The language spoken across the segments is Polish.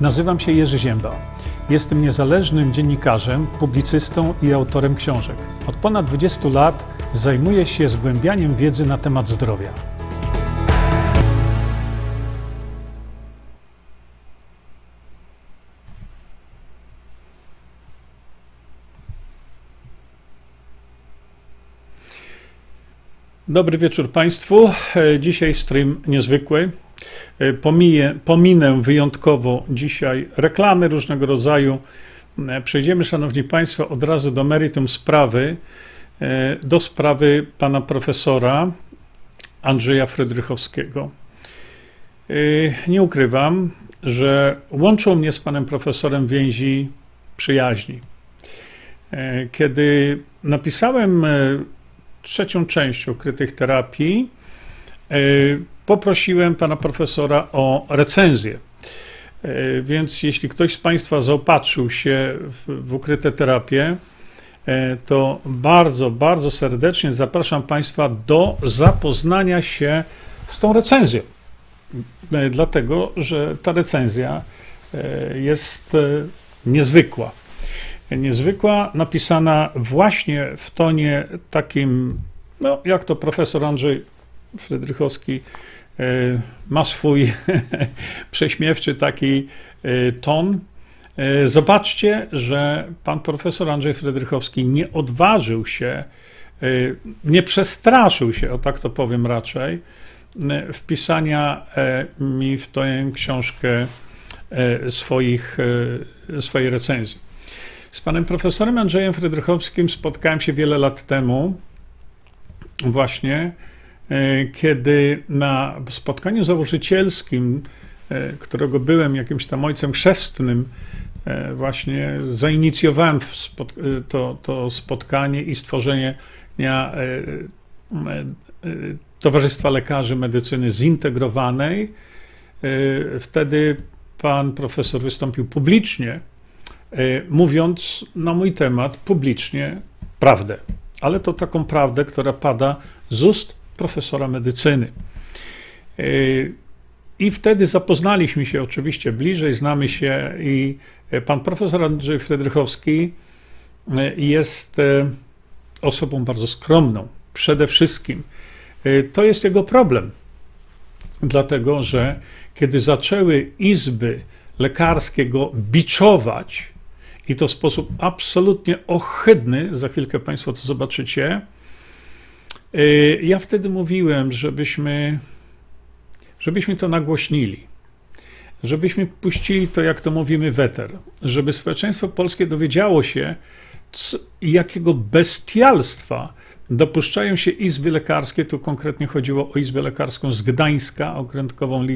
Nazywam się Jerzy Zięba. Jestem niezależnym dziennikarzem, publicystą i autorem książek. Od ponad 20 lat zajmuję się zgłębianiem wiedzy na temat zdrowia. Dobry wieczór Państwu. Dzisiaj stream niezwykły. E, Pomiję, pominę wyjątkowo dzisiaj reklamy różnego rodzaju. E, Przejdziemy, Szanowni Państwo, od razu do meritum sprawy, e, do sprawy pana profesora Andrzeja Frydrychowskiego. Nie ukrywam, że łączą mnie z panem profesorem więzi przyjaźni. Kiedy napisałem trzecią część ukrytych terapii, poprosiłem pana profesora o recenzję. E, Więc jeśli ktoś z Państwa zaopatrzył się w, w ukryte terapie, e, to bardzo, bardzo serdecznie zapraszam Państwa do zapoznania się z tą recenzją. E, Dlatego, że ta recenzja jest niezwykła. Niezwykła, napisana właśnie w tonie takim, no jak to profesor Andrzej Frydrychowski ma swój prześmiewczy taki e, ton. E, Zobaczcie, że pan profesor Andrzej Frydrychowski nie odważył się, e, nie przestraszył się, o tak to powiem raczej, e, wpisania e, mi w tę książkę e, swoich, e, swojej recenzji. Z panem profesorem Andrzejem Frydrychowskim spotkałem się wiele lat temu, właśnie e, kiedy na spotkaniu założycielskim, e, którego byłem jakimś tam ojcem chrzestnym, e, właśnie zainicjowałem e, to, to spotkanie i stworzenie e, e, e, Towarzystwa Lekarzy Medycyny Zintegrowanej. E, Wtedy pan profesor wystąpił publicznie, e, mówiąc na mój temat publicznie prawdę, ale to taką prawdę, która pada z ust profesora medycyny. E, I wtedy zapoznaliśmy się oczywiście bliżej, znamy się i e, pan profesor Andrzej Frydrychowski e, jest osobą bardzo skromną. Przede wszystkim to jest jego problem, dlatego że kiedy zaczęły izby lekarskie go biczować, i to w sposób absolutnie ohydny, za chwilkę Państwo to zobaczycie, ja wtedy mówiłem, żebyśmy, żebyśmy to nagłośnili, żebyśmy puścili to, jak to mówimy, weter, żeby społeczeństwo polskie dowiedziało się, c- jakiego bestialstwa dopuszczają się izby lekarskie. Tu konkretnie chodziło o Izbę Lekarską z Gdańska, Okrętkową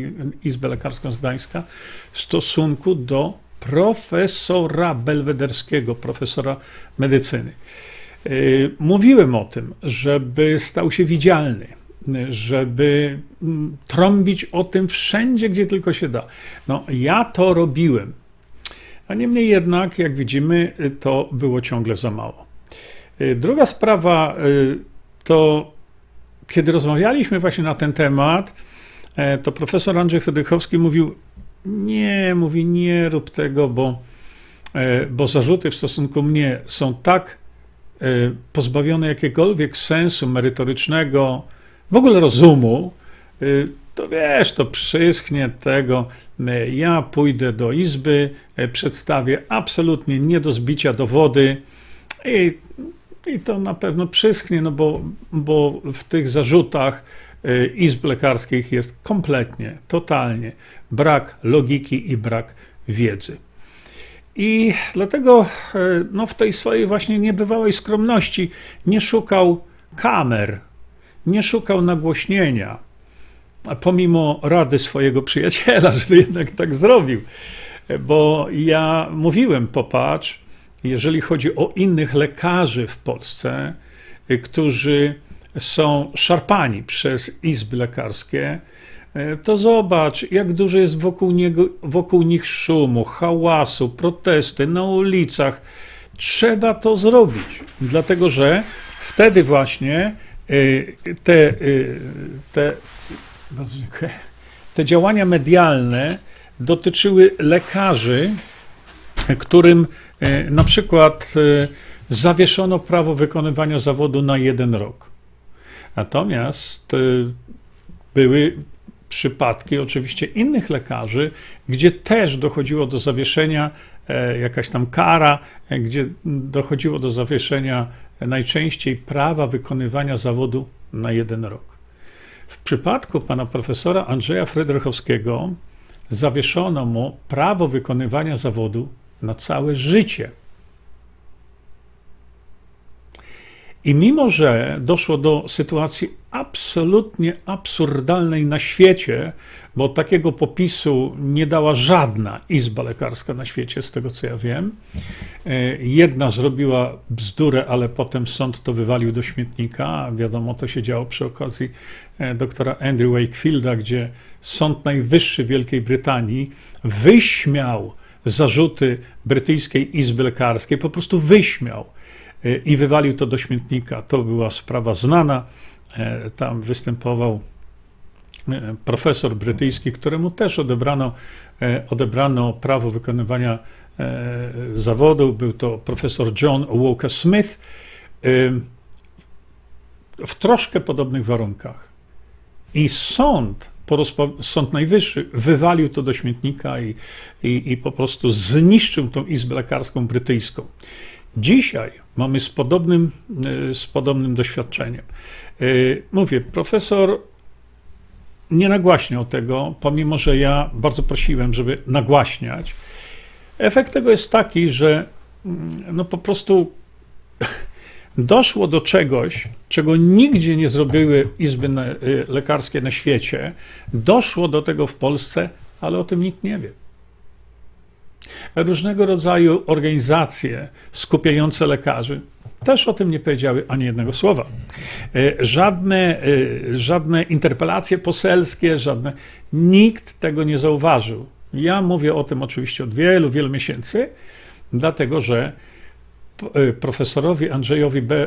Izbę Lekarską z Gdańska, w stosunku do profesora belwederskiego, profesora medycyny. Yy, Mówiłem o tym, żeby stał się widzialny, żeby mm, trąbić o tym wszędzie, gdzie tylko się da. No, ja to robiłem. A niemniej jednak, jak widzimy, y, to było ciągle za mało. Y, Druga sprawa y, to, kiedy rozmawialiśmy właśnie na ten temat, to profesor Andrzej Frydrychowski mówił, nie, mówi, nie rób tego, bo, bo zarzuty w stosunku mnie są tak pozbawione jakiegokolwiek sensu merytorycznego, w ogóle rozumu, e, to wiesz, to przyschnie tego. e, Ja pójdę do izby, przedstawię absolutnie nie do zbicia dowody i, i to na pewno przyschnie, no bo, bo w tych zarzutach izb lekarskich jest kompletnie, totalnie brak logiki i brak wiedzy. I dlatego e, no, w tej swojej właśnie niebywałej skromności nie szukał kamer, nie szukał nagłośnienia, pomimo rady swojego przyjaciela, żeby jednak tak zrobił. Bo ja mówiłem, popatrz, jeżeli chodzi o innych lekarzy w Polsce, y, którzy są szarpani przez izby lekarskie, to zobacz, jak dużo jest wokół, niego, wokół nich szumu, hałasu, protesty na ulicach. Trzeba to zrobić, dlatego że wtedy właśnie y, te, y, te, te działania medialne dotyczyły lekarzy, którym e, na przykład e, zawieszono prawo wykonywania zawodu na jeden rok. Natomiast e, były przypadki oczywiście innych lekarzy, gdzie też dochodziło do zawieszenia jakaś tam kara, gdzie dochodziło do zawieszenia najczęściej prawa wykonywania zawodu na jeden rok. W przypadku pana profesora Andrzeja Frydrychowskiego zawieszono mu prawo wykonywania zawodu na całe życie. I mimo, że doszło do sytuacji absolutnie absurdalnej na świecie, bo takiego popisu nie dała żadna izba lekarska na świecie, z tego co ja wiem. E, jedna zrobiła bzdurę, ale potem sąd to wywalił do śmietnika. Wiadomo, to się działo przy okazji e, doktora Andrew Wakefielda, gdzie Sąd Najwyższy Wielkiej Brytanii wyśmiał zarzuty brytyjskiej izby lekarskiej, po prostu wyśmiał i wywalił to do śmietnika. To była sprawa znana. Tam występował E, profesor brytyjski, któremu też odebrano, e, odebrano prawo wykonywania e, zawodu. Był to profesor John Walker Smith w troszkę podobnych warunkach. I sąd, Sąd Najwyższy wywalił to do śmietnika i, i, i po prostu zniszczył tą izbę lekarską brytyjską. Dzisiaj mamy z podobnym, z podobnym doświadczeniem. Mówię, profesor nie nagłaśniał tego, pomimo że ja bardzo prosiłem, żeby nagłaśniać. Efekt tego jest taki, że mm, no po prostu doszło do czegoś, czego nigdzie nie zrobiły izby y, lekarskie na świecie. Doszło do tego w Polsce, ale o tym nikt nie wie. Różnego rodzaju organizacje skupiające lekarzy też o tym nie powiedziały ani jednego słowa. E, żadne, e, żadne interpelacje poselskie, żadne. Nikt tego nie zauważył. Ja mówię o tym oczywiście od wielu, wielu miesięcy, dlatego że e, profesorowi Andrzejowi B.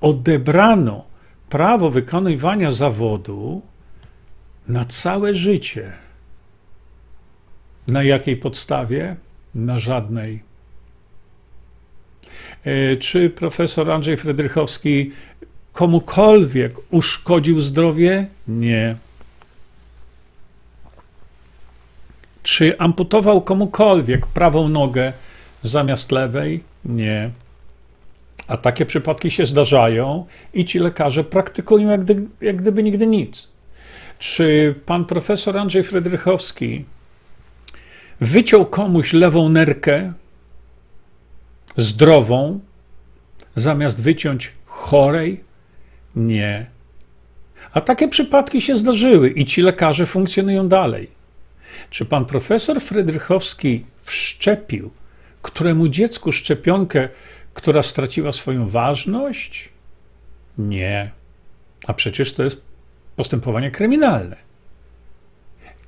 Odebrano prawo wykonywania zawodu na całe życie. Na jakiej podstawie? Na żadnej. E, czy profesor Andrzej Fredrychowski komukolwiek uszkodził zdrowie? Nie. Czy amputował komukolwiek prawą nogę zamiast lewej? Nie. A takie przypadki się zdarzają i ci lekarze praktykują jak, gdy, jak gdyby nigdy nic. Czy pan profesor Andrzej Fredrychowski wyciął komuś lewą nerkę zdrową, zamiast wyciąć chorej? Nie. A takie przypadki się zdarzyły i ci lekarze funkcjonują dalej. Czy pan profesor Frydrychowski wszczepił któremu dziecku szczepionkę, która straciła swoją ważność? Nie. A przecież to jest postępowanie kryminalne.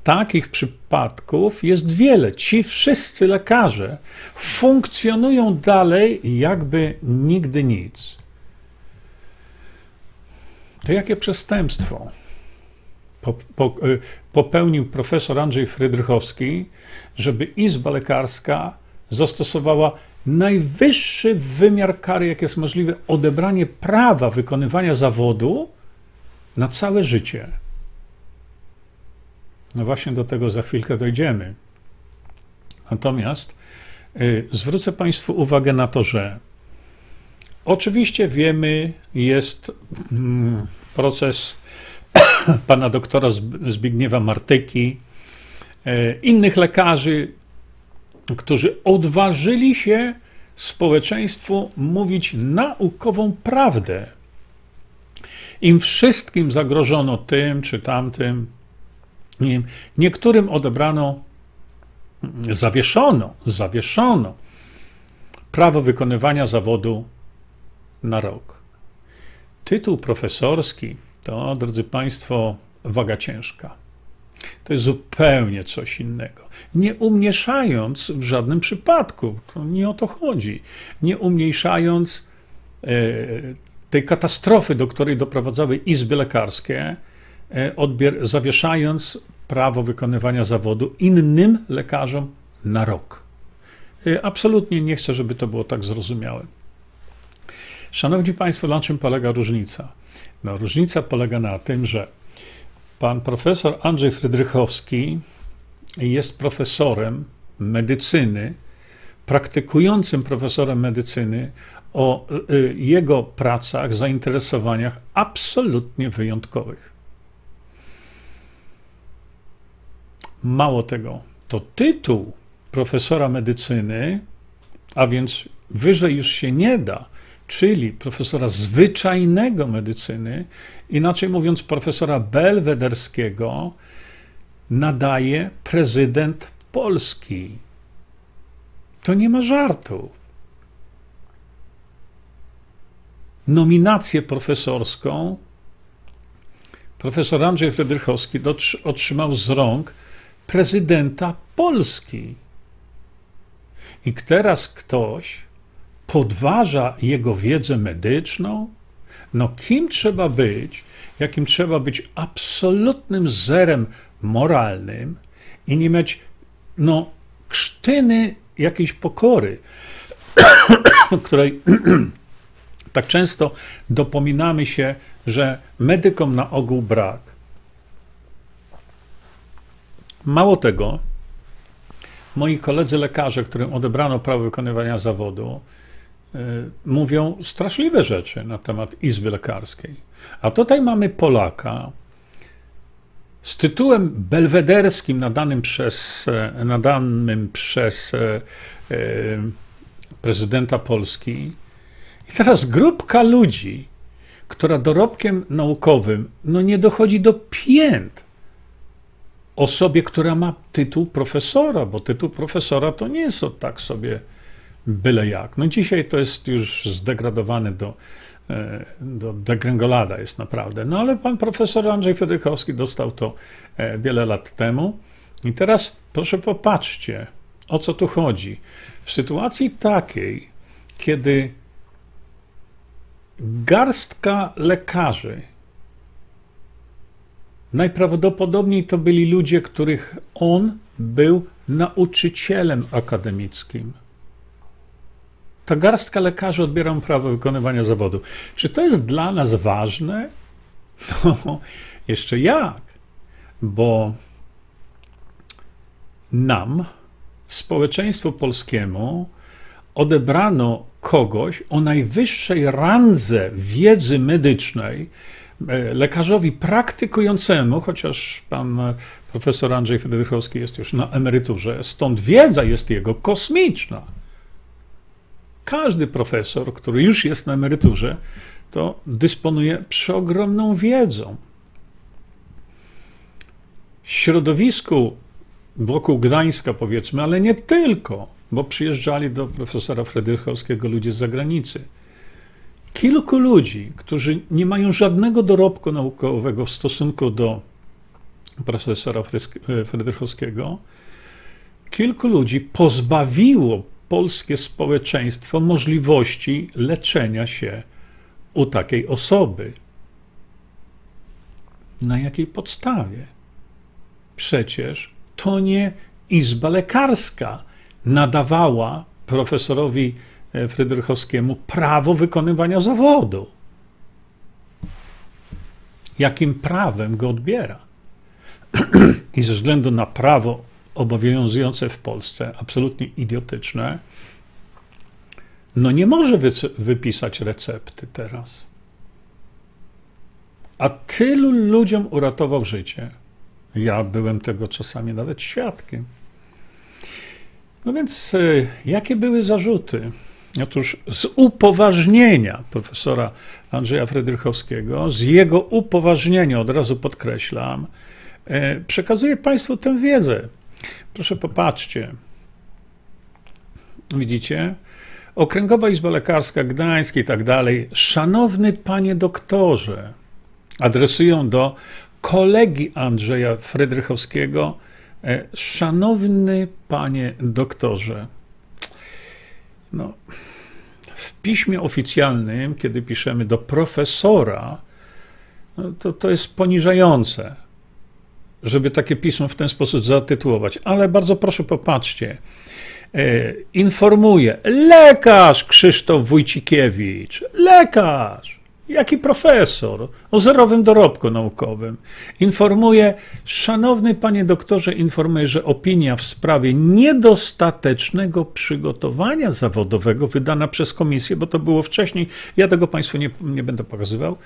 Takich przypadków jest wiele. Ci wszyscy lekarze funkcjonują dalej, jakby nigdy nic. To jakie przestępstwo y, popełnił profesor Andrzej Frydrychowski, żeby Izba Lekarska zastosowała najwyższy wymiar kary, jak jest możliwe, odebranie prawa wykonywania zawodu na całe życie. No właśnie do tego za chwilkę dojdziemy. Natomiast y, zwrócę Państwu uwagę na to, że oczywiście wiemy, jest mm, proces pana doktora Zbigniewa Martyki, y, innych lekarzy, którzy odważyli się społeczeństwu mówić naukową prawdę. Im wszystkim zagrożono tym czy tamtym, Niektórym odebrano, zawieszono, zawieszono prawo wykonywania zawodu na rok. Tytuł profesorski to, drodzy Państwo, waga ciężka. To jest zupełnie coś innego. Nie umniejszając w żadnym przypadku, nie o to chodzi, nie umniejszając e, tej katastrofy, do której doprowadzały izby lekarskie, odbier, zawieszając prawo wykonywania zawodu innym lekarzom na rok. Y, absolutnie nie chcę, żeby to było tak zrozumiałe. Szanowni Państwo, na czym polega różnica? No, różnica polega na tym, że pan profesor Andrzej Frydrychowski jest profesorem medycyny, praktykującym profesorem medycyny o y, jego pracach, zainteresowaniach absolutnie wyjątkowych. Mało tego, to tytuł profesora medycyny, a więc wyżej już się nie da, czyli profesora zwyczajnego medycyny, inaczej mówiąc, profesora belwederskiego, nadaje prezydent Polski. To nie ma żartów. Nominację profesorską profesor Andrzej Fredrychowski otrzymał z rąk prezydenta Polski. I teraz ktoś podważa jego wiedzę medyczną? No, kim trzeba być, jakim trzeba być absolutnym zerem moralnym i nie mieć, no, krztyny jakiejś pokory, której tak często dopominamy się, że medykom na ogół brak. Mało tego, moi koledzy lekarze, którym odebrano prawo wykonywania zawodu, y, mówią straszliwe rzeczy na temat Izby Lekarskiej. A tutaj mamy Polaka z tytułem belwederskim nadanym przez, e, nadanym przez e, e, prezydenta Polski. I teraz grupka ludzi, która dorobkiem naukowym no nie dochodzi do pięt osobie, która ma tytuł profesora, bo tytuł profesora to nie jest tak sobie byle jak. No dzisiaj to jest już zdegradowany do, e, do degrengolada jest naprawdę. No ale pan profesor Andrzej Fedrykowski dostał to e, wiele lat temu. I teraz proszę popatrzcie, o co tu chodzi. W sytuacji takiej, kiedy garstka lekarzy Najprawdopodobniej to byli ludzie, których on był nauczycielem akademickim. Ta garstka lekarzy odbiera prawo wykonywania zawodu. Czy to jest dla nas ważne? No, jeszcze jak, bo nam, społeczeństwu polskiemu, odebrano kogoś o najwyższej randze wiedzy medycznej, lekarzowi praktykującemu, chociaż pan e, profesor Andrzej Frydychowski jest już na emeryturze, stąd wiedza jest jego kosmiczna. Każdy profesor, który już jest na emeryturze, to dysponuje przeogromną wiedzą. Środowisku wokół Gdańska, powiedzmy, ale nie tylko, bo przyjeżdżali do profesora Frydychowskiego ludzie z zagranicy kilku ludzi, którzy nie mają żadnego dorobku naukowego w stosunku do profesora Frydychowskiego, kilku ludzi pozbawiło polskie społeczeństwo możliwości leczenia się u takiej osoby. Na jakiej podstawie? Przecież to nie Izba Lekarska nadawała profesorowi E, Frydrychowskiemu prawo wykonywania zawodu. Jakim prawem go odbiera? I ze względu na prawo obowiązujące w Polsce, absolutnie idiotyczne, no nie może wypisać recepty teraz. A tylu ludziom uratował życie. Ja byłem tego czasami nawet świadkiem. No więc, e, jakie były zarzuty? Otóż z upoważnienia profesora Andrzeja Frydrychowskiego, z jego upoważnienia, od razu podkreślam, e, przekazuję Państwu tę wiedzę. Proszę popatrzcie. Widzicie? Okręgowa Izba Lekarska Gdańsk i tak dalej. Szanowny panie doktorze, adresują do kolegi Andrzeja Frydrychowskiego. E, szanowny panie doktorze, no, w piśmie oficjalnym, kiedy piszemy do profesora, no to, to jest poniżające. żeby takie pismo w ten sposób zatytułować, ale bardzo proszę popatrzcie. E, informuje lekarz Krzysztof Wójcikiewicz, lekarz, jaki profesor o zerowym dorobku naukowym. Informuje, szanowny panie doktorze, informuje, że opinia w sprawie niedostatecznego przygotowania zawodowego wydana przez komisję, bo to było wcześniej, ja tego państwu nie, nie będę pokazywał,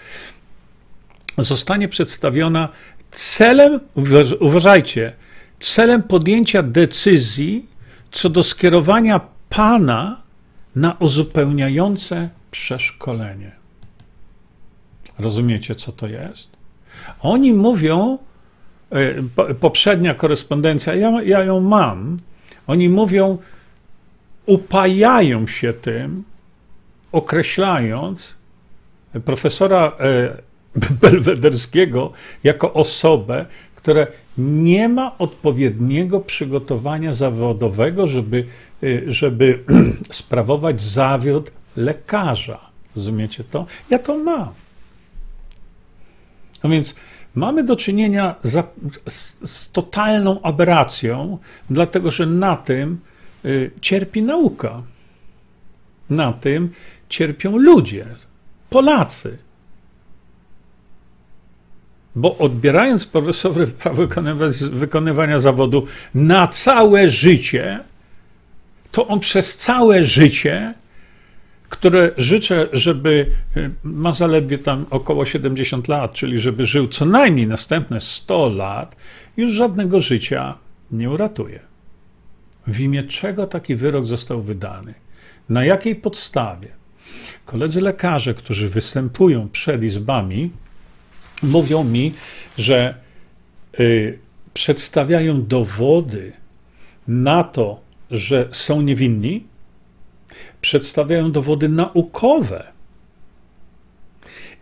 zostanie przedstawiona celem, uważajcie, celem podjęcia decyzji co do skierowania Pana na uzupełniające przeszkolenie. Rozumiecie, co to jest? Oni mówią, e, poprzednia korespondencja, ja, ja ją mam, oni mówią, upajają się tym, określając profesora e, Belwederskiego jako osobę, która nie ma odpowiedniego przygotowania zawodowego, żeby, y, żeby sprawować zawiód lekarza. Rozumiecie to? Ja to mam. No więc mamy do czynienia z, z, totalną aberracją, dlatego że na tym y, cierpi nauka. Na tym cierpią ludzie, Polacy. Bo odbierając profesorowi prawo wykonywania zawodu na całe życie, to on przez całe życie, które życzę, żeby y, ma zaledwie tam około 70 lat, czyli żeby żył co najmniej następne 100 lat, już żadnego życia nie uratuje. W imię czego taki wyrok został wydany? Na jakiej podstawie? Koledzy lekarze, którzy występują przed izbami, mówią mi, że y, przedstawiają dowody na to, że są niewinni, przedstawiają dowody naukowe.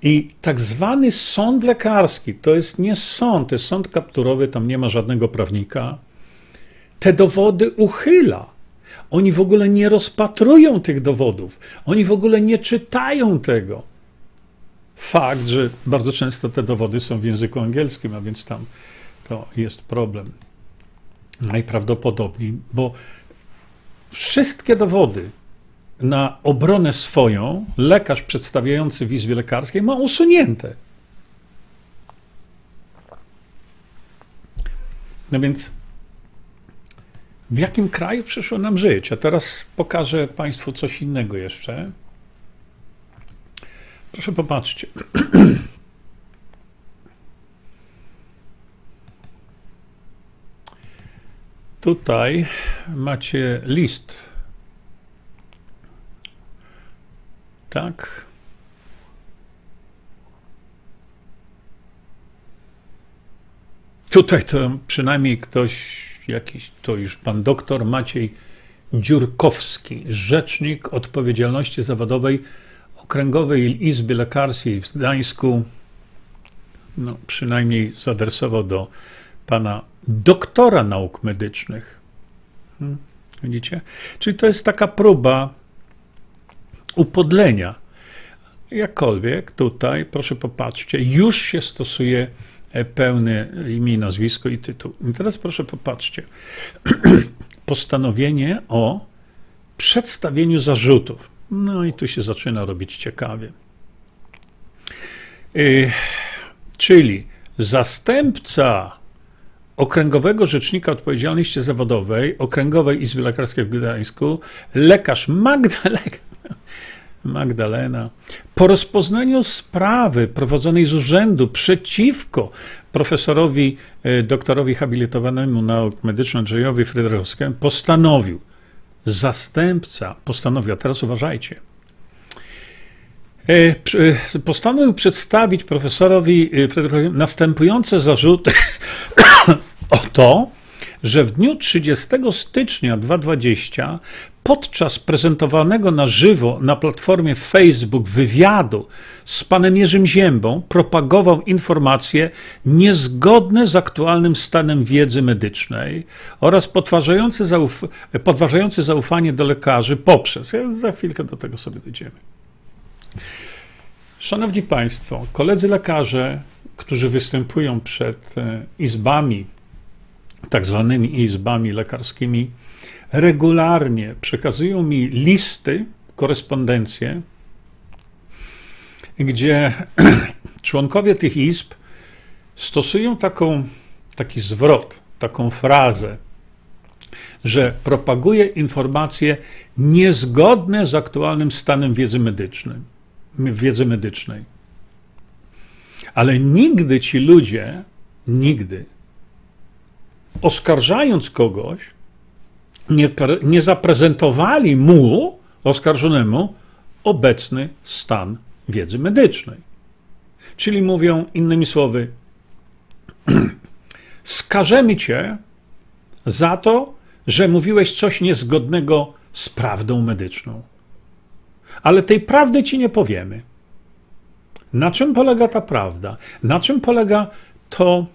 I tak zwany sąd lekarski, to jest nie sąd, to jest sąd kapturowy, tam nie ma żadnego prawnika, te dowody uchyla. Oni w ogóle nie rozpatrują tych dowodów, oni w ogóle nie czytają tego fakt, że bardzo często te dowody są w języku angielskim, a więc tam to jest problem. Najprawdopodobniej, bo wszystkie dowody na obronę swoją lekarz przedstawiający w Izbie Lekarskiej ma usunięte. No więc w jakim kraju przyszło nam żyć? A teraz pokażę Państwu coś innego jeszcze. Proszę popatrzcie. Tutaj macie list. Tak. Tutaj to przynajmniej ktoś, jakiś, to już pan doktor Maciej Dziurkowski, rzecznik odpowiedzialności zawodowej Okręgowej Izby Lekarskiej w Gdańsku, no, przynajmniej zadresował do pana doktora nauk medycznych. Hmm, widzicie? Czyli to jest taka próba upodlenia. Jakkolwiek tutaj, proszę popatrzcie, już się stosuje e, pełne imię, nazwisko i tytuł. I teraz proszę popatrzcie. Postanowienie o przedstawieniu zarzutów. No i tu się zaczyna robić ciekawie. Yy, czyli zastępca Okręgowego Rzecznika Odpowiedzialności Zawodowej Okręgowej Izby Lekarskiej w Gdańsku, lekarz Magdalena, Magdalena, po rozpoznaniu sprawy prowadzonej z urzędu przeciwko profesorowi, y, doktorowi habilitowanemu nauk medycznych Andrzejowi Frydrychowskiemu, postanowił zastępca postanowił, a teraz uważajcie, e, postanowił przedstawić profesorowi e, następujące zarzuty o to, że w dniu 30 stycznia 2020 podczas prezentowanego na żywo na platformie Facebook wywiadu z panem Jerzym Ziębą propagował informacje niezgodne z aktualnym stanem wiedzy medycznej oraz podważające, zauf podważające zaufanie do lekarzy poprzez. Ja za chwilkę do tego sobie dojdziemy. Szanowni Państwo, koledzy lekarze którzy występują przed e, izbami, tak zwanymi izbami lekarskimi, regularnie przekazują mi listy, korespondencje, gdzie członkowie tych izb stosują taką, taki zwrot, taką frazę, że propaguje informacje niezgodne z aktualnym stanem wiedzy. Wiedzy medycznej. Ale nigdy ci ludzie, nigdy, oskarżając kogoś, nie, nie zaprezentowali mu, oskarżonemu, obecny stan wiedzy medycznej. Czyli mówią innymi słowy, skażemy cię za to, że mówiłeś coś niezgodnego z prawdą medyczną. Ale tej prawdy ci nie powiemy. Na czym polega ta prawda? Na czym polega to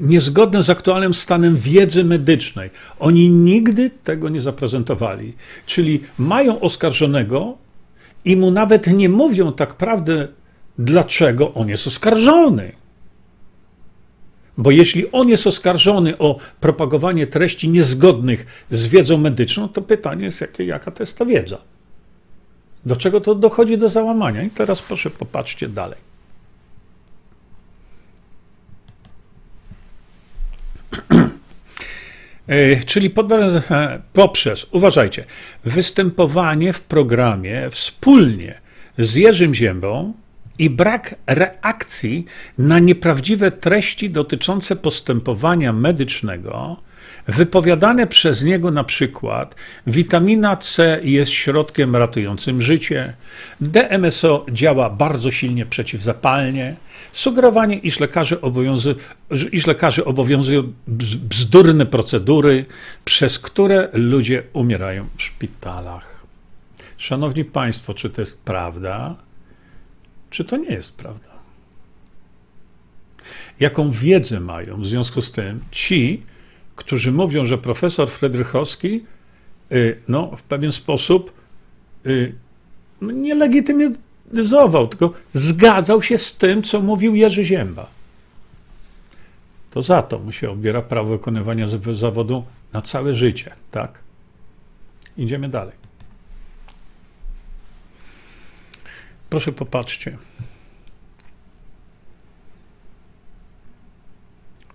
niezgodne z aktualnym stanem wiedzy medycznej? Oni nigdy tego nie zaprezentowali. Czyli mają oskarżonego i mu nawet nie mówią tak prawdę, dlaczego on jest oskarżony. Bo jeśli on jest oskarżony o propagowanie treści niezgodnych z wiedzą medyczną, to pytanie jest, jakie, jaka to jest ta wiedza. Do czego to dochodzi do załamania? I teraz proszę popatrzcie dalej. Czyli e, poprzez, uważajcie, występowanie w programie wspólnie z Jerzym Ziębą, i brak reakcji na nieprawdziwe treści dotyczące postępowania medycznego, wypowiadane przez niego na przykład witamina C jest środkiem ratującym życie, DMSO działa bardzo silnie przeciwzapalnie, sugerowanie, iż lekarze, iż lekarze obowiązują bzdurne procedury, przez które ludzie umierają w szpitalach. Szanowni Państwo, czy to jest prawda? Czy to nie jest prawda? Jaką wiedzę mają w związku z tym ci, którzy mówią, że profesor Fredrychowski y, no, w pewien sposób y, no, nie legitymizował, tylko zgadzał się z tym, co mówił Jerzy Zięba. To za to mu się obiera prawo wykonywania zawodu na całe życie, tak? Idziemy dalej. Proszę popatrzcie.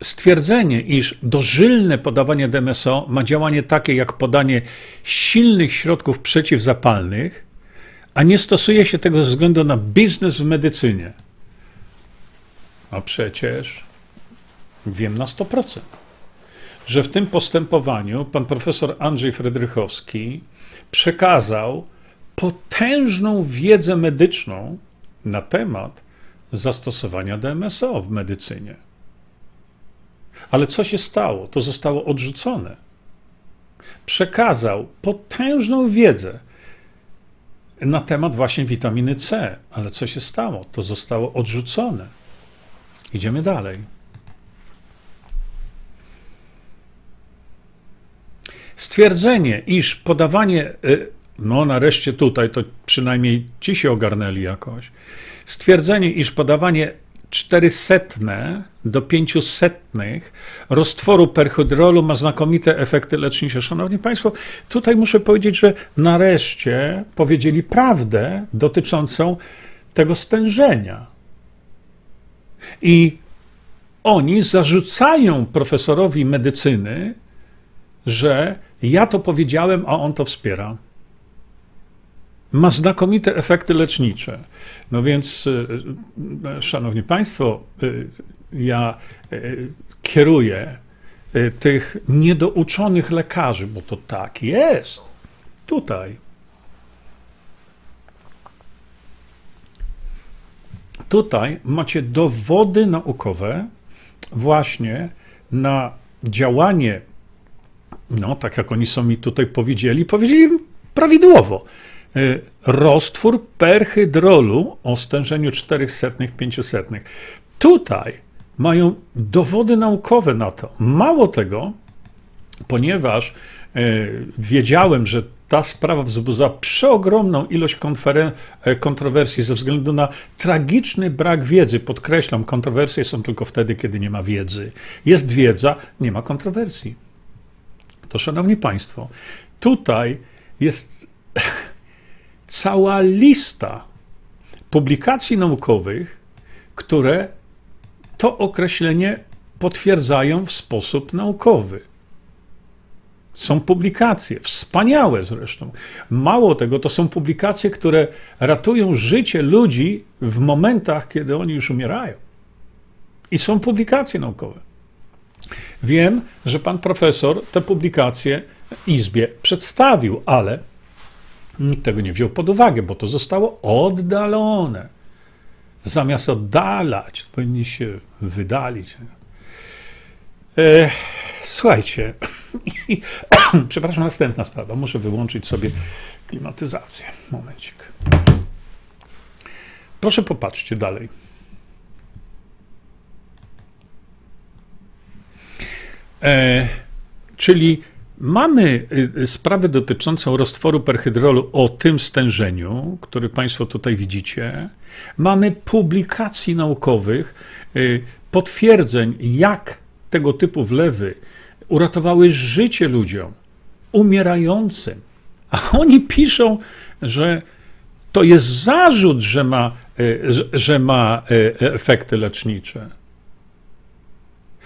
Stwierdzenie, iż dożylne podawanie DMSO ma działanie takie jak podanie silnych środków przeciwzapalnych, a nie stosuje się tego ze względu na biznes w medycynie. A przecież wiem na 100%, że w tym postępowaniu pan profesor Andrzej Fredrychowski przekazał potężną wiedzę medyczną na temat zastosowania DMSO w medycynie. Ale co się stało? To zostało odrzucone. Przekazał potężną wiedzę na temat właśnie witaminy C, ale co się stało? To zostało odrzucone. Idziemy dalej. Stwierdzenie, iż podawanie y, no nareszcie tutaj, to przynajmniej ci się ogarnęli jakoś. Stwierdzenie, iż podawanie 400 do 500 roztworu perhydrolu ma znakomite efekty lecznicze. Szanowni Państwo, tutaj muszę powiedzieć, że nareszcie powiedzieli prawdę dotyczącą tego stężenia. I oni zarzucają profesorowi medycyny, że ja to powiedziałem, a on to wspiera ma znakomite efekty lecznicze. No więc, e, e, szanowni państwo, e, ja kieruję tych niedouczonych lekarzy, bo to tak jest. Tutaj. Tutaj macie dowody naukowe właśnie na działanie, no tak jak oni są mi tutaj powiedzieli, powiedzieli prawidłowo. Y, roztwór perhydrolu o stężeniu 400-500. Tutaj mają dowody naukowe na to. Mało tego, ponieważ wiedziałem, że ta sprawa wzbudza przeogromną ilość e, kontrowersji ze względu na tragiczny brak wiedzy. Podkreślam, kontrowersje są tylko wtedy, kiedy nie ma wiedzy. Jest wiedza, nie ma kontrowersji. To, szanowni państwo, tutaj jest cała lista publikacji naukowych, które to określenie potwierdzają w sposób naukowy. Są publikacje, wspaniałe zresztą. Mało tego, to są publikacje, które ratują życie ludzi w momentach, kiedy oni już umierają. I są publikacje naukowe. Wiem, że pan profesor te publikacje Izbie przedstawił, ale nikt tego nie wziął pod uwagę, bo to zostało oddalone. Zamiast oddalać, powinni się wydalić. E, słuchajcie, przepraszam, następna sprawa. Muszę wyłączyć sobie klimatyzację. Momencik. Proszę popatrzcie dalej. E, czyli mamy y, sprawę dotyczącą roztworu perhydrolu o tym stężeniu, który Państwo tutaj widzicie. Mamy publikacji naukowych, y, potwierdzeń, jak tego typu wlewy uratowały życie ludziom umierającym. A oni piszą, że to jest zarzut, że ma, y, że ma efekty lecznicze.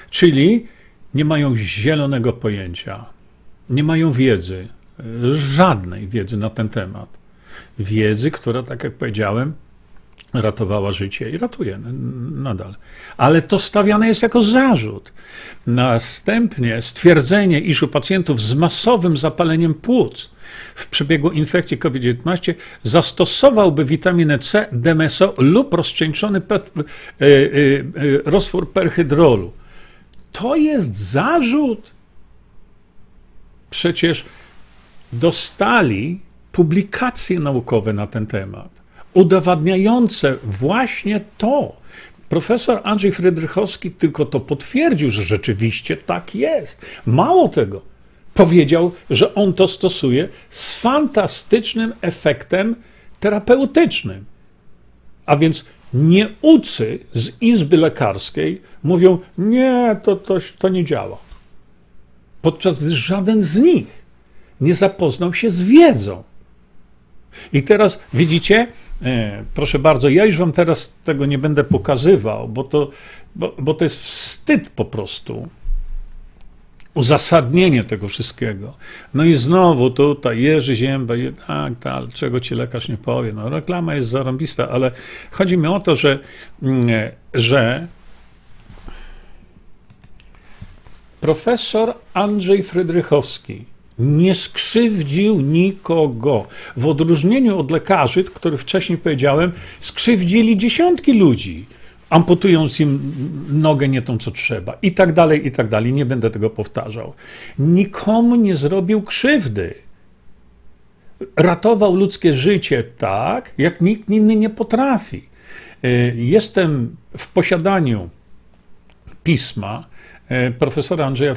Czyli nie mają zielonego pojęcia, nie mają wiedzy, żadnej wiedzy na ten temat. Wiedzy, która, tak jak powiedziałem, ratowała życie i ratuje nadal. Ale to stawiane jest jako zarzut. Następnie stwierdzenie, iż u pacjentów z masowym zapaleniem płuc w przebiegu infekcji COVID-19 zastosowałby witaminę C, DMSO lub rozcieńczony pet, y, y, y, roztwór perhydrolu to jest zarzut. Przecież dostali publikacje naukowe na ten temat, udowadniające właśnie to. Profesor Andrzej Frydrychowski tylko to potwierdził, że rzeczywiście tak jest. Mało tego, powiedział, że on to stosuje z fantastycznym efektem terapeutycznym. A więc Nieucy z izby lekarskiej mówią: Nie, to, to, to nie działa. Podczas gdy żaden z nich nie zapoznał się z wiedzą. I teraz widzicie, e, proszę bardzo, ja już wam teraz tego nie będę pokazywał, bo to, bo, bo to jest wstyd po prostu uzasadnienie tego wszystkiego. No i znowu tutaj Jerzy Zięba, tak, tak, czego ci lekarz nie powie. No reklama jest zarąbista, ale chodzi mi o to, że, mm, że profesor Andrzej Frydrychowski nie skrzywdził nikogo. W odróżnieniu od lekarzy, których wcześniej powiedziałem, skrzywdzili dziesiątki ludzi amputując im nogę nie tą, co trzeba, i tak dalej, i tak dalej. Nie będę tego powtarzał. Nikomu nie zrobił krzywdy. Ratował ludzkie życie tak, jak nikt inny nie potrafi. E, jestem w posiadaniu pisma profesora Andrzeja e,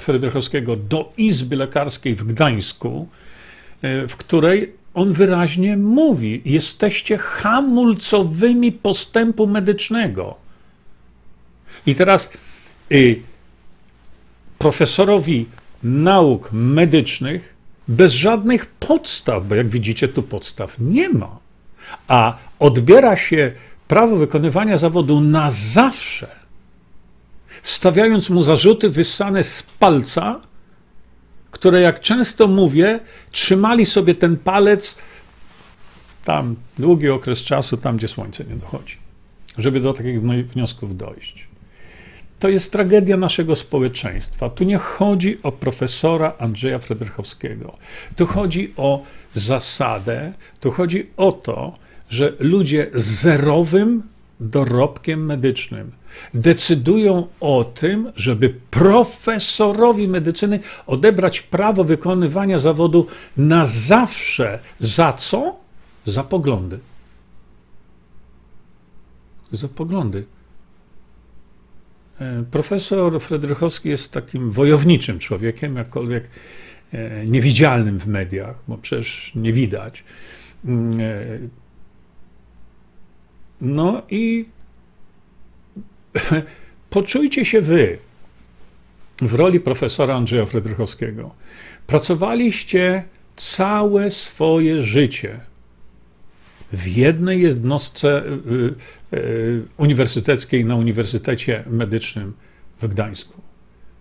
Fredrychowskiego do Izby Lekarskiej w Gdańsku, w której on wyraźnie mówi: jesteście hamulcowymi postępu medycznego. I teraz y, profesorowi nauk medycznych bez żadnych podstaw, bo jak widzicie, tu podstaw nie ma, a odbiera się prawo wykonywania zawodu na zawsze, stawiając mu zarzuty wyssane z palca, które, jak często mówię, trzymali sobie ten palec tam długi okres czasu, tam gdzie słońce nie dochodzi, żeby do takich wniosków dojść. To jest tragedia naszego społeczeństwa. Tu nie chodzi o profesora Andrzeja Fredrychowskiego. Tu chodzi o zasadę, tu chodzi o to, że ludzie z zerowym dorobkiem medycznym decydują o tym, żeby profesorowi medycyny odebrać prawo wykonywania zawodu na zawsze. Za co? Za poglądy. Za poglądy. E, profesor Fredrychowski jest takim wojowniczym człowiekiem, jakkolwiek e, niewidzialnym w mediach, bo przecież nie widać. No i poczujcie się wy w roli profesora Andrzeja Fredrychowskiego. Pracowaliście całe swoje życie w jednej jednostce y, y, y, uniwersyteckiej na Uniwersytecie Medycznym w Gdańsku.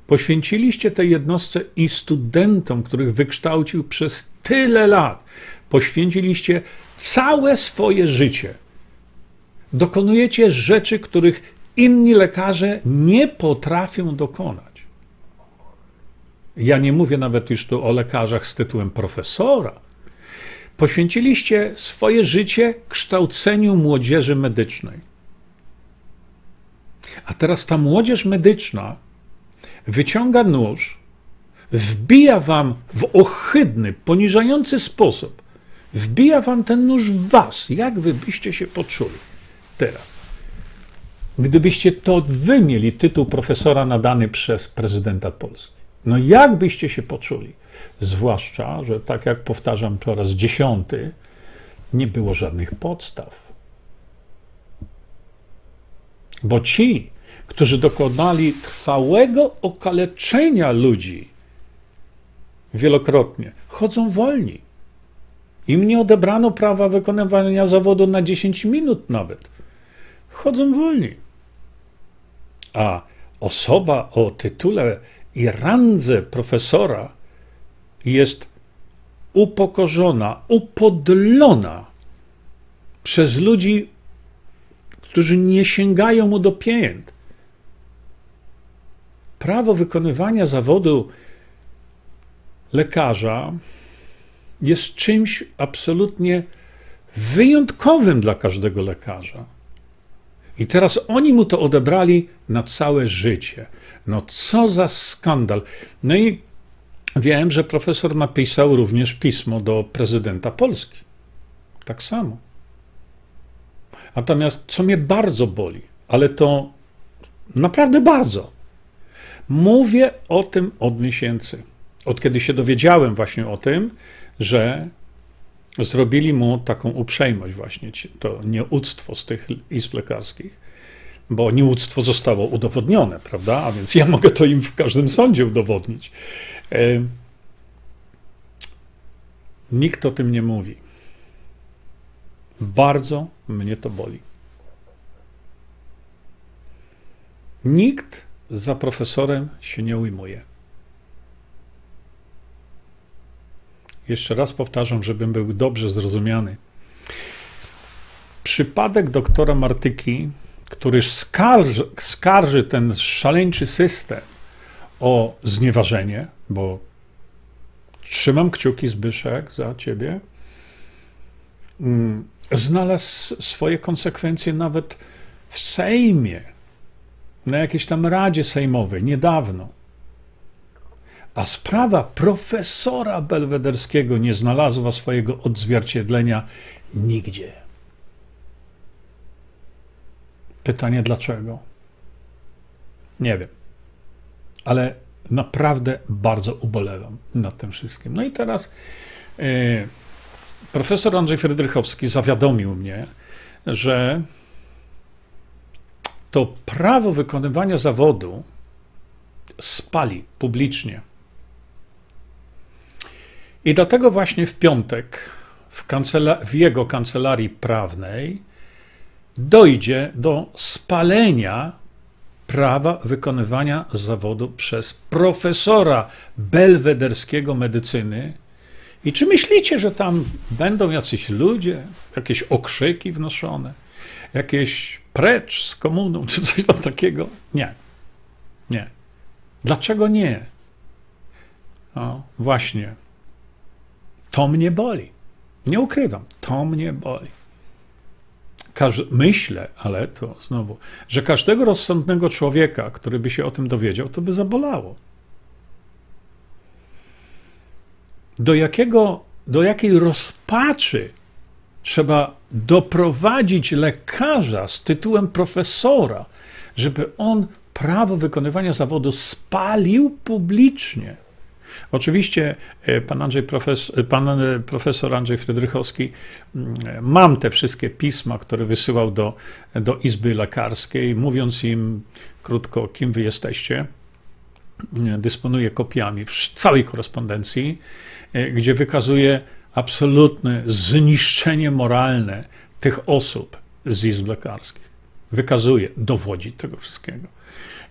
Poświęciliście tej jednostce i studentom, których wykształcił przez tyle lat. Poświęciliście całe swoje życie. Dokonujecie rzeczy, których inni lekarze nie potrafią dokonać. Ja nie mówię nawet już tu o lekarzach z tytułem profesora. Poświęciliście swoje życie kształceniu młodzieży medycznej. A teraz ta młodzież medyczna wyciąga nóż, wbija wam w ohydny, poniżający sposób, wbija wam ten nóż w was. Jak wy byście się poczuli teraz? Gdybyście to wy mieli tytuł profesora nadany przez prezydenta Polski. No jak byście się poczuli? Zwłaszcza, że tak jak powtarzam po raz dziesiąty, nie było żadnych podstaw. Bo ci, którzy dokonali trwałego okaleczenia ludzi wielokrotnie, chodzą wolni. Im nie odebrano prawa wykonywania zawodu na 10 minut nawet. Chodzą wolni. A osoba o tytule i randze profesora jest upokorzona, upodlona przez ludzi, którzy nie sięgają mu do pięt. Prawo wykonywania zawodu lekarza jest czymś absolutnie wyjątkowym dla każdego lekarza. I teraz oni mu to odebrali na całe życie. No co za skandal. No i wiem, że profesor napisał również pismo do prezydenta Polski. Tak samo. Natomiast co mnie bardzo boli, ale to naprawdę bardzo. Mówię o tym od miesięcy. Od kiedy się dowiedziałem właśnie o tym, że zrobili mu taką uprzejmość właśnie, to nieuctwo z tych izb lekarskich, bo nieuctwo zostało udowodnione, prawda? A więc ja mogę to im w każdym sądzie udowodnić. Nikt o tym nie mówi. Bardzo mnie to boli. Nikt za profesorem się nie ujmuje. Jeszcze raz powtarzam, żebym był dobrze zrozumiany. Przypadek doktora Martyki który skarży, skarży ten szaleńczy system o znieważenie, bo trzymam kciuki Zbyszek za ciebie, mm, znalazł swoje konsekwencje nawet w Sejmie, na jakiejś tam Radzie Sejmowej niedawno. A sprawa profesora belwederskiego nie znalazła swojego odzwierciedlenia nigdzie. Pytanie dlaczego? Nie wiem. Ale naprawdę bardzo ubolewam nad tym wszystkim. No i teraz yy, profesor Andrzej Frydrychowski zawiadomił mnie, że to prawo wykonywania zawodu spali publicznie. I dlatego właśnie w piątek w, w jego kancelarii prawnej dojdzie do spalenia prawa wykonywania zawodu przez profesora belwederskiego medycyny. I czy myślicie, że tam będą jacyś ludzie, jakieś okrzyki wnoszone, jakieś precz z komuną, czy coś tam takiego? Nie. Nie. Dlaczego nie? No, właśnie. To mnie boli. Nie ukrywam, to mnie boli myślę, ale to znowu, że każdego rozsądnego człowieka, który by się o tym dowiedział, to by zabolało. Do, jakiego, do jakiej rozpaczy trzeba doprowadzić lekarza z tytułem profesora, żeby on prawo wykonywania zawodu spalił publicznie. Oczywiście e, pan, Andrzej profesor, pan profesor Andrzej Frydrychowski, mam te wszystkie pisma, które wysyłał do, do Izby Lekarskiej, mówiąc im krótko, kim wy jesteście. Dysponuję kopiami w całej korespondencji, gdzie wykazuje absolutne zniszczenie moralne tych osób z izb lekarskich. Wykazuje, dowodzi tego wszystkiego.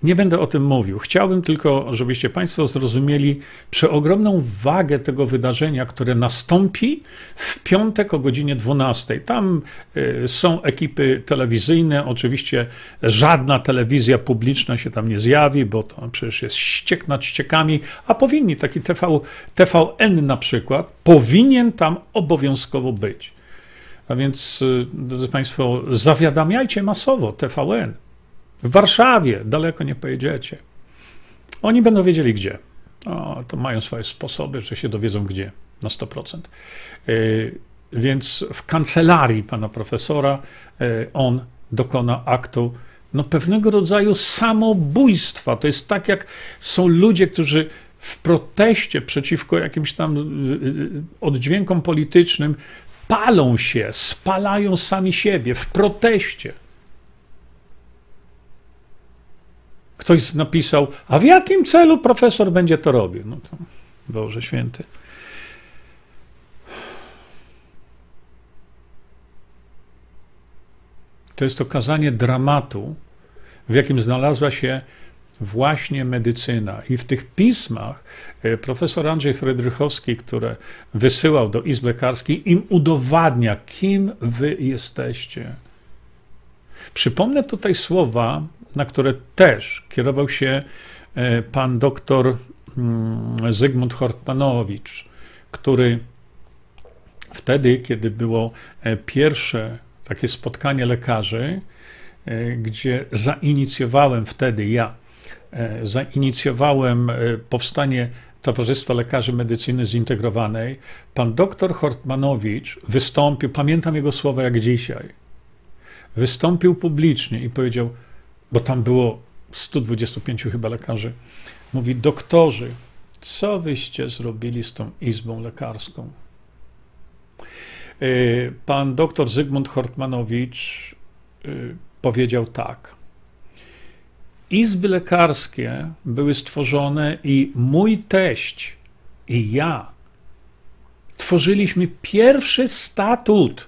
Nie będę o tym mówił. Chciałbym tylko, żebyście Państwo zrozumieli przeogromną wagę tego wydarzenia, które nastąpi w piątek o godzinie 12. Tam y, są ekipy telewizyjne. Oczywiście żadna telewizja publiczna się tam nie zjawi, bo to przecież jest ściek nad ściekami, a powinni taki TV, TVN na przykład, powinien tam obowiązkowo być. A więc, y, drodzy Państwo, zawiadamiajcie masowo TVN. W Warszawie daleko nie pojedziecie. Oni będą wiedzieli gdzie. O, to mają swoje sposoby, że się dowiedzą gdzie na 100%. Y, więc w kancelarii pana profesora y, on dokona aktu no, pewnego rodzaju samobójstwa. To jest tak, jak są ludzie, którzy w proteście przeciwko jakimś tam oddźwiękom politycznym palą się, spalają sami siebie w proteście. Ktoś napisał, a w jakim celu profesor będzie to robił? No to Boże święty. To jest okazanie dramatu, w jakim znalazła się właśnie medycyna. I w tych pismach e, profesor Andrzej Frydrychowski, które wysyłał do Izb Lekarskiej, im udowadnia, kim wy jesteście. Przypomnę tutaj słowa, na które też kierował się e, pan doktor mm, Zygmunt Hortmanowicz, który wtedy, kiedy było e, pierwsze takie spotkanie lekarzy, gdzie zainicjowałem wtedy ja E, zainicjowałem e, powstanie Towarzystwa Lekarzy Medycyny Zintegrowanej, pan doktor Hortmanowicz wystąpił, pamiętam jego słowa jak dzisiaj, wystąpił publicznie i powiedział, bo tam było 125 chyba lekarzy, mówi, doktorzy, co wyście zrobili z tą izbą lekarską? E, pan doktor Zygmunt Hortmanowicz powiedział tak. Izby lekarskie były stworzone i mój teść i ja tworzyliśmy pierwszy statut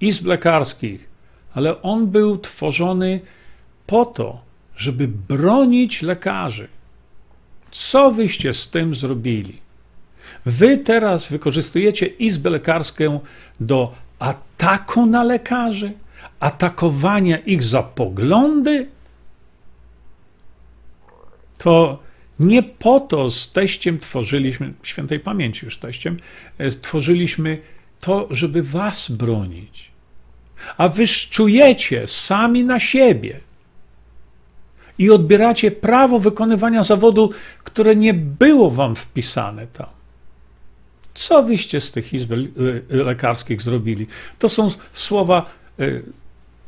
izb lekarskich, ale on był tworzony po to, żeby bronić lekarzy. Co wyście z tym zrobili? Wy teraz wykorzystujecie izbę lekarską do ataku na lekarzy, atakowania ich za poglądy, to nie po to z teściem tworzyliśmy, świętej pamięci już teściem, e, tworzyliśmy to, żeby was bronić. A wy czujecie sami na siebie i odbieracie prawo wykonywania zawodu, które nie było wam wpisane tam. Co wyście z tych izb lekarskich zrobili? To są słowa e,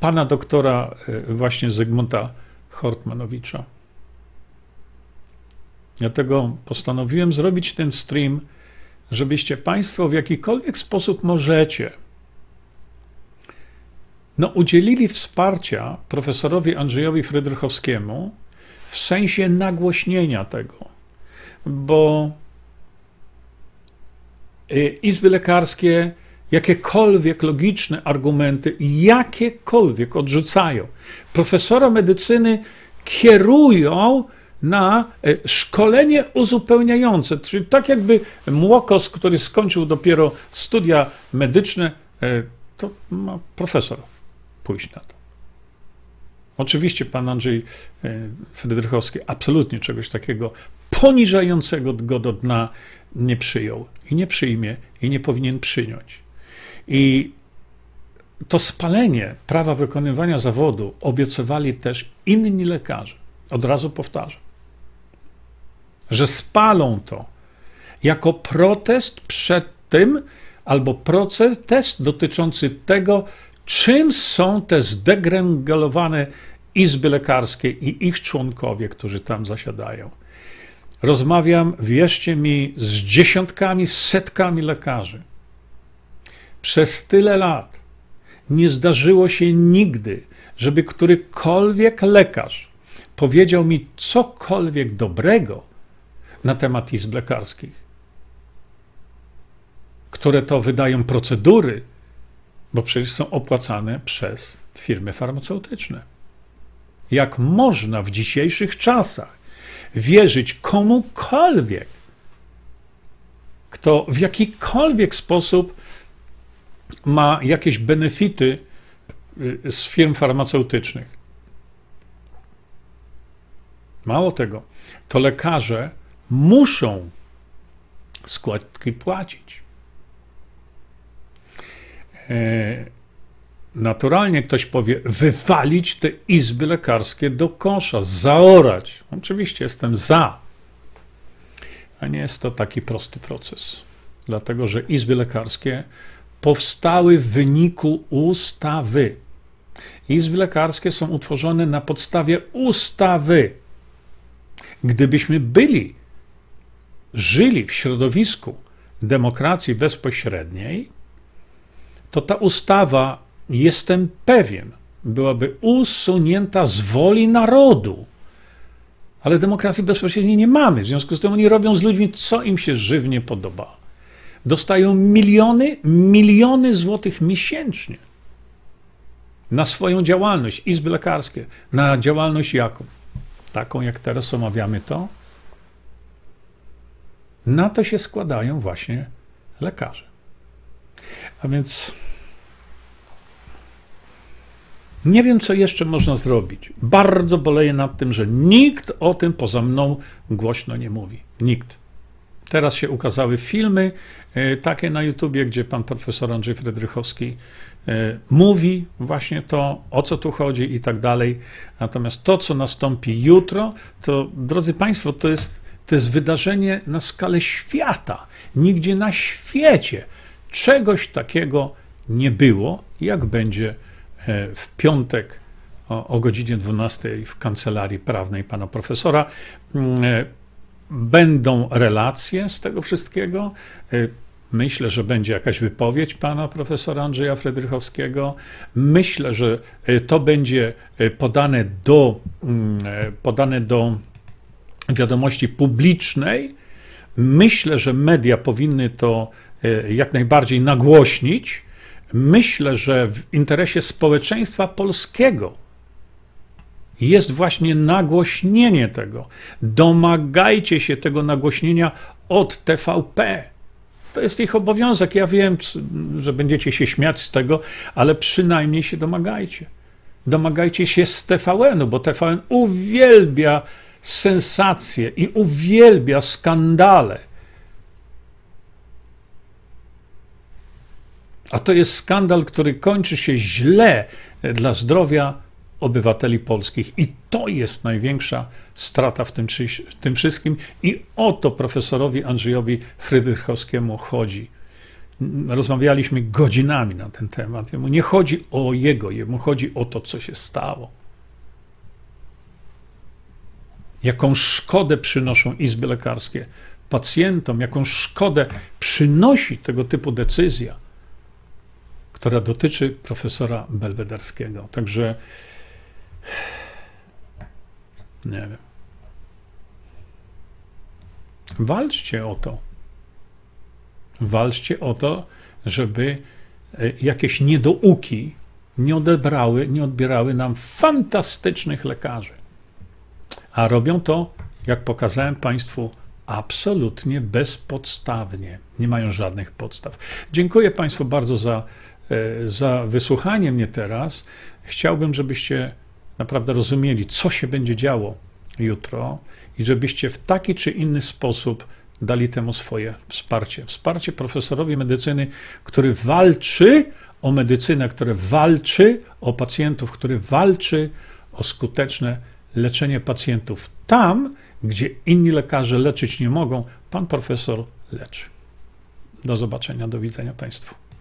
pana doktora e, właśnie Zygmunta Hortmanowicza. Dlatego postanowiłem zrobić ten stream, żebyście Państwo w jakikolwiek sposób możecie no, udzielili wsparcia profesorowi Andrzejowi Frydrychowskiemu w sensie nagłośnienia tego, bo y, izby lekarskie jakiekolwiek logiczne argumenty, jakiekolwiek odrzucają. Profesora medycyny kierują na e, szkolenie uzupełniające, czyli tak jakby młokos, który skończył dopiero studia medyczne, e, to ma profesor pójść na to. Oczywiście pan Andrzej e, Frydrychowski absolutnie czegoś takiego poniżającego go do dna nie przyjął i nie przyjmie i nie powinien przyjąć. I to spalenie prawa wykonywania zawodu obiecywali też inni lekarze. Od razu powtarzam że spalą to jako protest przed tym, albo protest dotyczący tego, czym są te zdegręgolowane izby lekarskie i ich członkowie, którzy tam zasiadają. Rozmawiam, wierzcie mi, z dziesiątkami, setkami lekarzy. Przez tyle lat nie zdarzyło się nigdy, żeby którykolwiek lekarz powiedział mi cokolwiek dobrego na temat izb lekarskich, które to wydają procedury, bo przecież są opłacane przez firmy farmaceutyczne. Jak można w dzisiejszych czasach wierzyć komukolwiek, kto w jakikolwiek sposób ma jakieś benefity y, z firm farmaceutycznych? Mało tego, to lekarze muszą składki płacić. E, naturalnie ktoś powie, wywalić te izby lekarskie do kosza, zaorać. Oczywiście jestem za, a nie jest to taki prosty proces, dlatego że izby lekarskie powstały w wyniku ustawy. Izby lekarskie są utworzone na podstawie ustawy. Gdybyśmy byli, żyli w środowisku demokracji bezpośredniej, to ta ustawa, jestem pewien, byłaby usunięta z woli narodu. Ale demokracji bezpośredniej nie mamy. W związku z tym oni robią z ludźmi, co im się żywnie podoba. Dostają miliony, miliony złotych miesięcznie na swoją działalność, izby lekarskie, na działalność jaką? Taką, jak teraz omawiamy to. Na to się składają właśnie lekarze. A więc nie wiem, co jeszcze można zrobić. Bardzo boleję nad tym, że nikt o tym poza mną głośno nie mówi. Nikt. Teraz się ukazały filmy e, takie na YouTubie, gdzie pan profesor Andrzej Fredrychowski e, mówi właśnie to, o co tu chodzi i tak dalej. Natomiast to, co nastąpi jutro, to drodzy Państwo, to jest, to jest wydarzenie na skalę świata. Nigdzie na świecie czegoś takiego nie było, jak będzie e, w piątek o, o godzinie 12 w kancelarii prawnej pana profesora. Mm, Będą relacje z tego wszystkiego. Y, myślę, że będzie jakaś wypowiedź pana profesora Andrzeja Fredrychowskiego. Myślę, że to będzie podane do, mm, podane do wiadomości publicznej. Myślę, że media powinny to jak najbardziej nagłośnić. Myślę, że w interesie społeczeństwa polskiego jest właśnie nagłośnienie tego. Domagajcie się tego nagłośnienia od TVP. To jest ich obowiązek. Ja wiem, że będziecie się śmiać z tego, ale przynajmniej się domagajcie. Domagajcie się z TVN-u, bo TVN uwielbia sensacje i uwielbia skandale. A to jest skandal, który kończy się źle dla zdrowia obywateli polskich. I to jest największa strata w tym, w tym wszystkim. I o to profesorowi Andrzejowi Frydrychowskiemu chodzi. Rozmawialiśmy godzinami na ten temat. Jemu nie chodzi o jego, jemu chodzi o to, co się stało. Jaką szkodę przynoszą izby lekarskie pacjentom, jaką szkodę przynosi tego typu decyzja, która dotyczy profesora Belwederskiego. Także nie wiem. Walczcie o to. Walczcie o to, żeby e, jakieś niedouki nie odebrały, nie odbierały nam fantastycznych lekarzy. A robią to, jak pokazałem Państwu, absolutnie bezpodstawnie. Nie mają żadnych podstaw. Dziękuję Państwu bardzo za, za wysłuchanie mnie teraz. Chciałbym, żebyście naprawdę rozumieli, co się będzie działo jutro i żebyście w taki czy inny sposób dali temu swoje wsparcie. Wsparcie profesorowi medycyny, który walczy o medycynę, który walczy o pacjentów, który walczy o skuteczne leczenie pacjentów. Tam, gdzie inni lekarze leczyć nie mogą, pan profesor leczy. Do zobaczenia, do widzenia Państwu.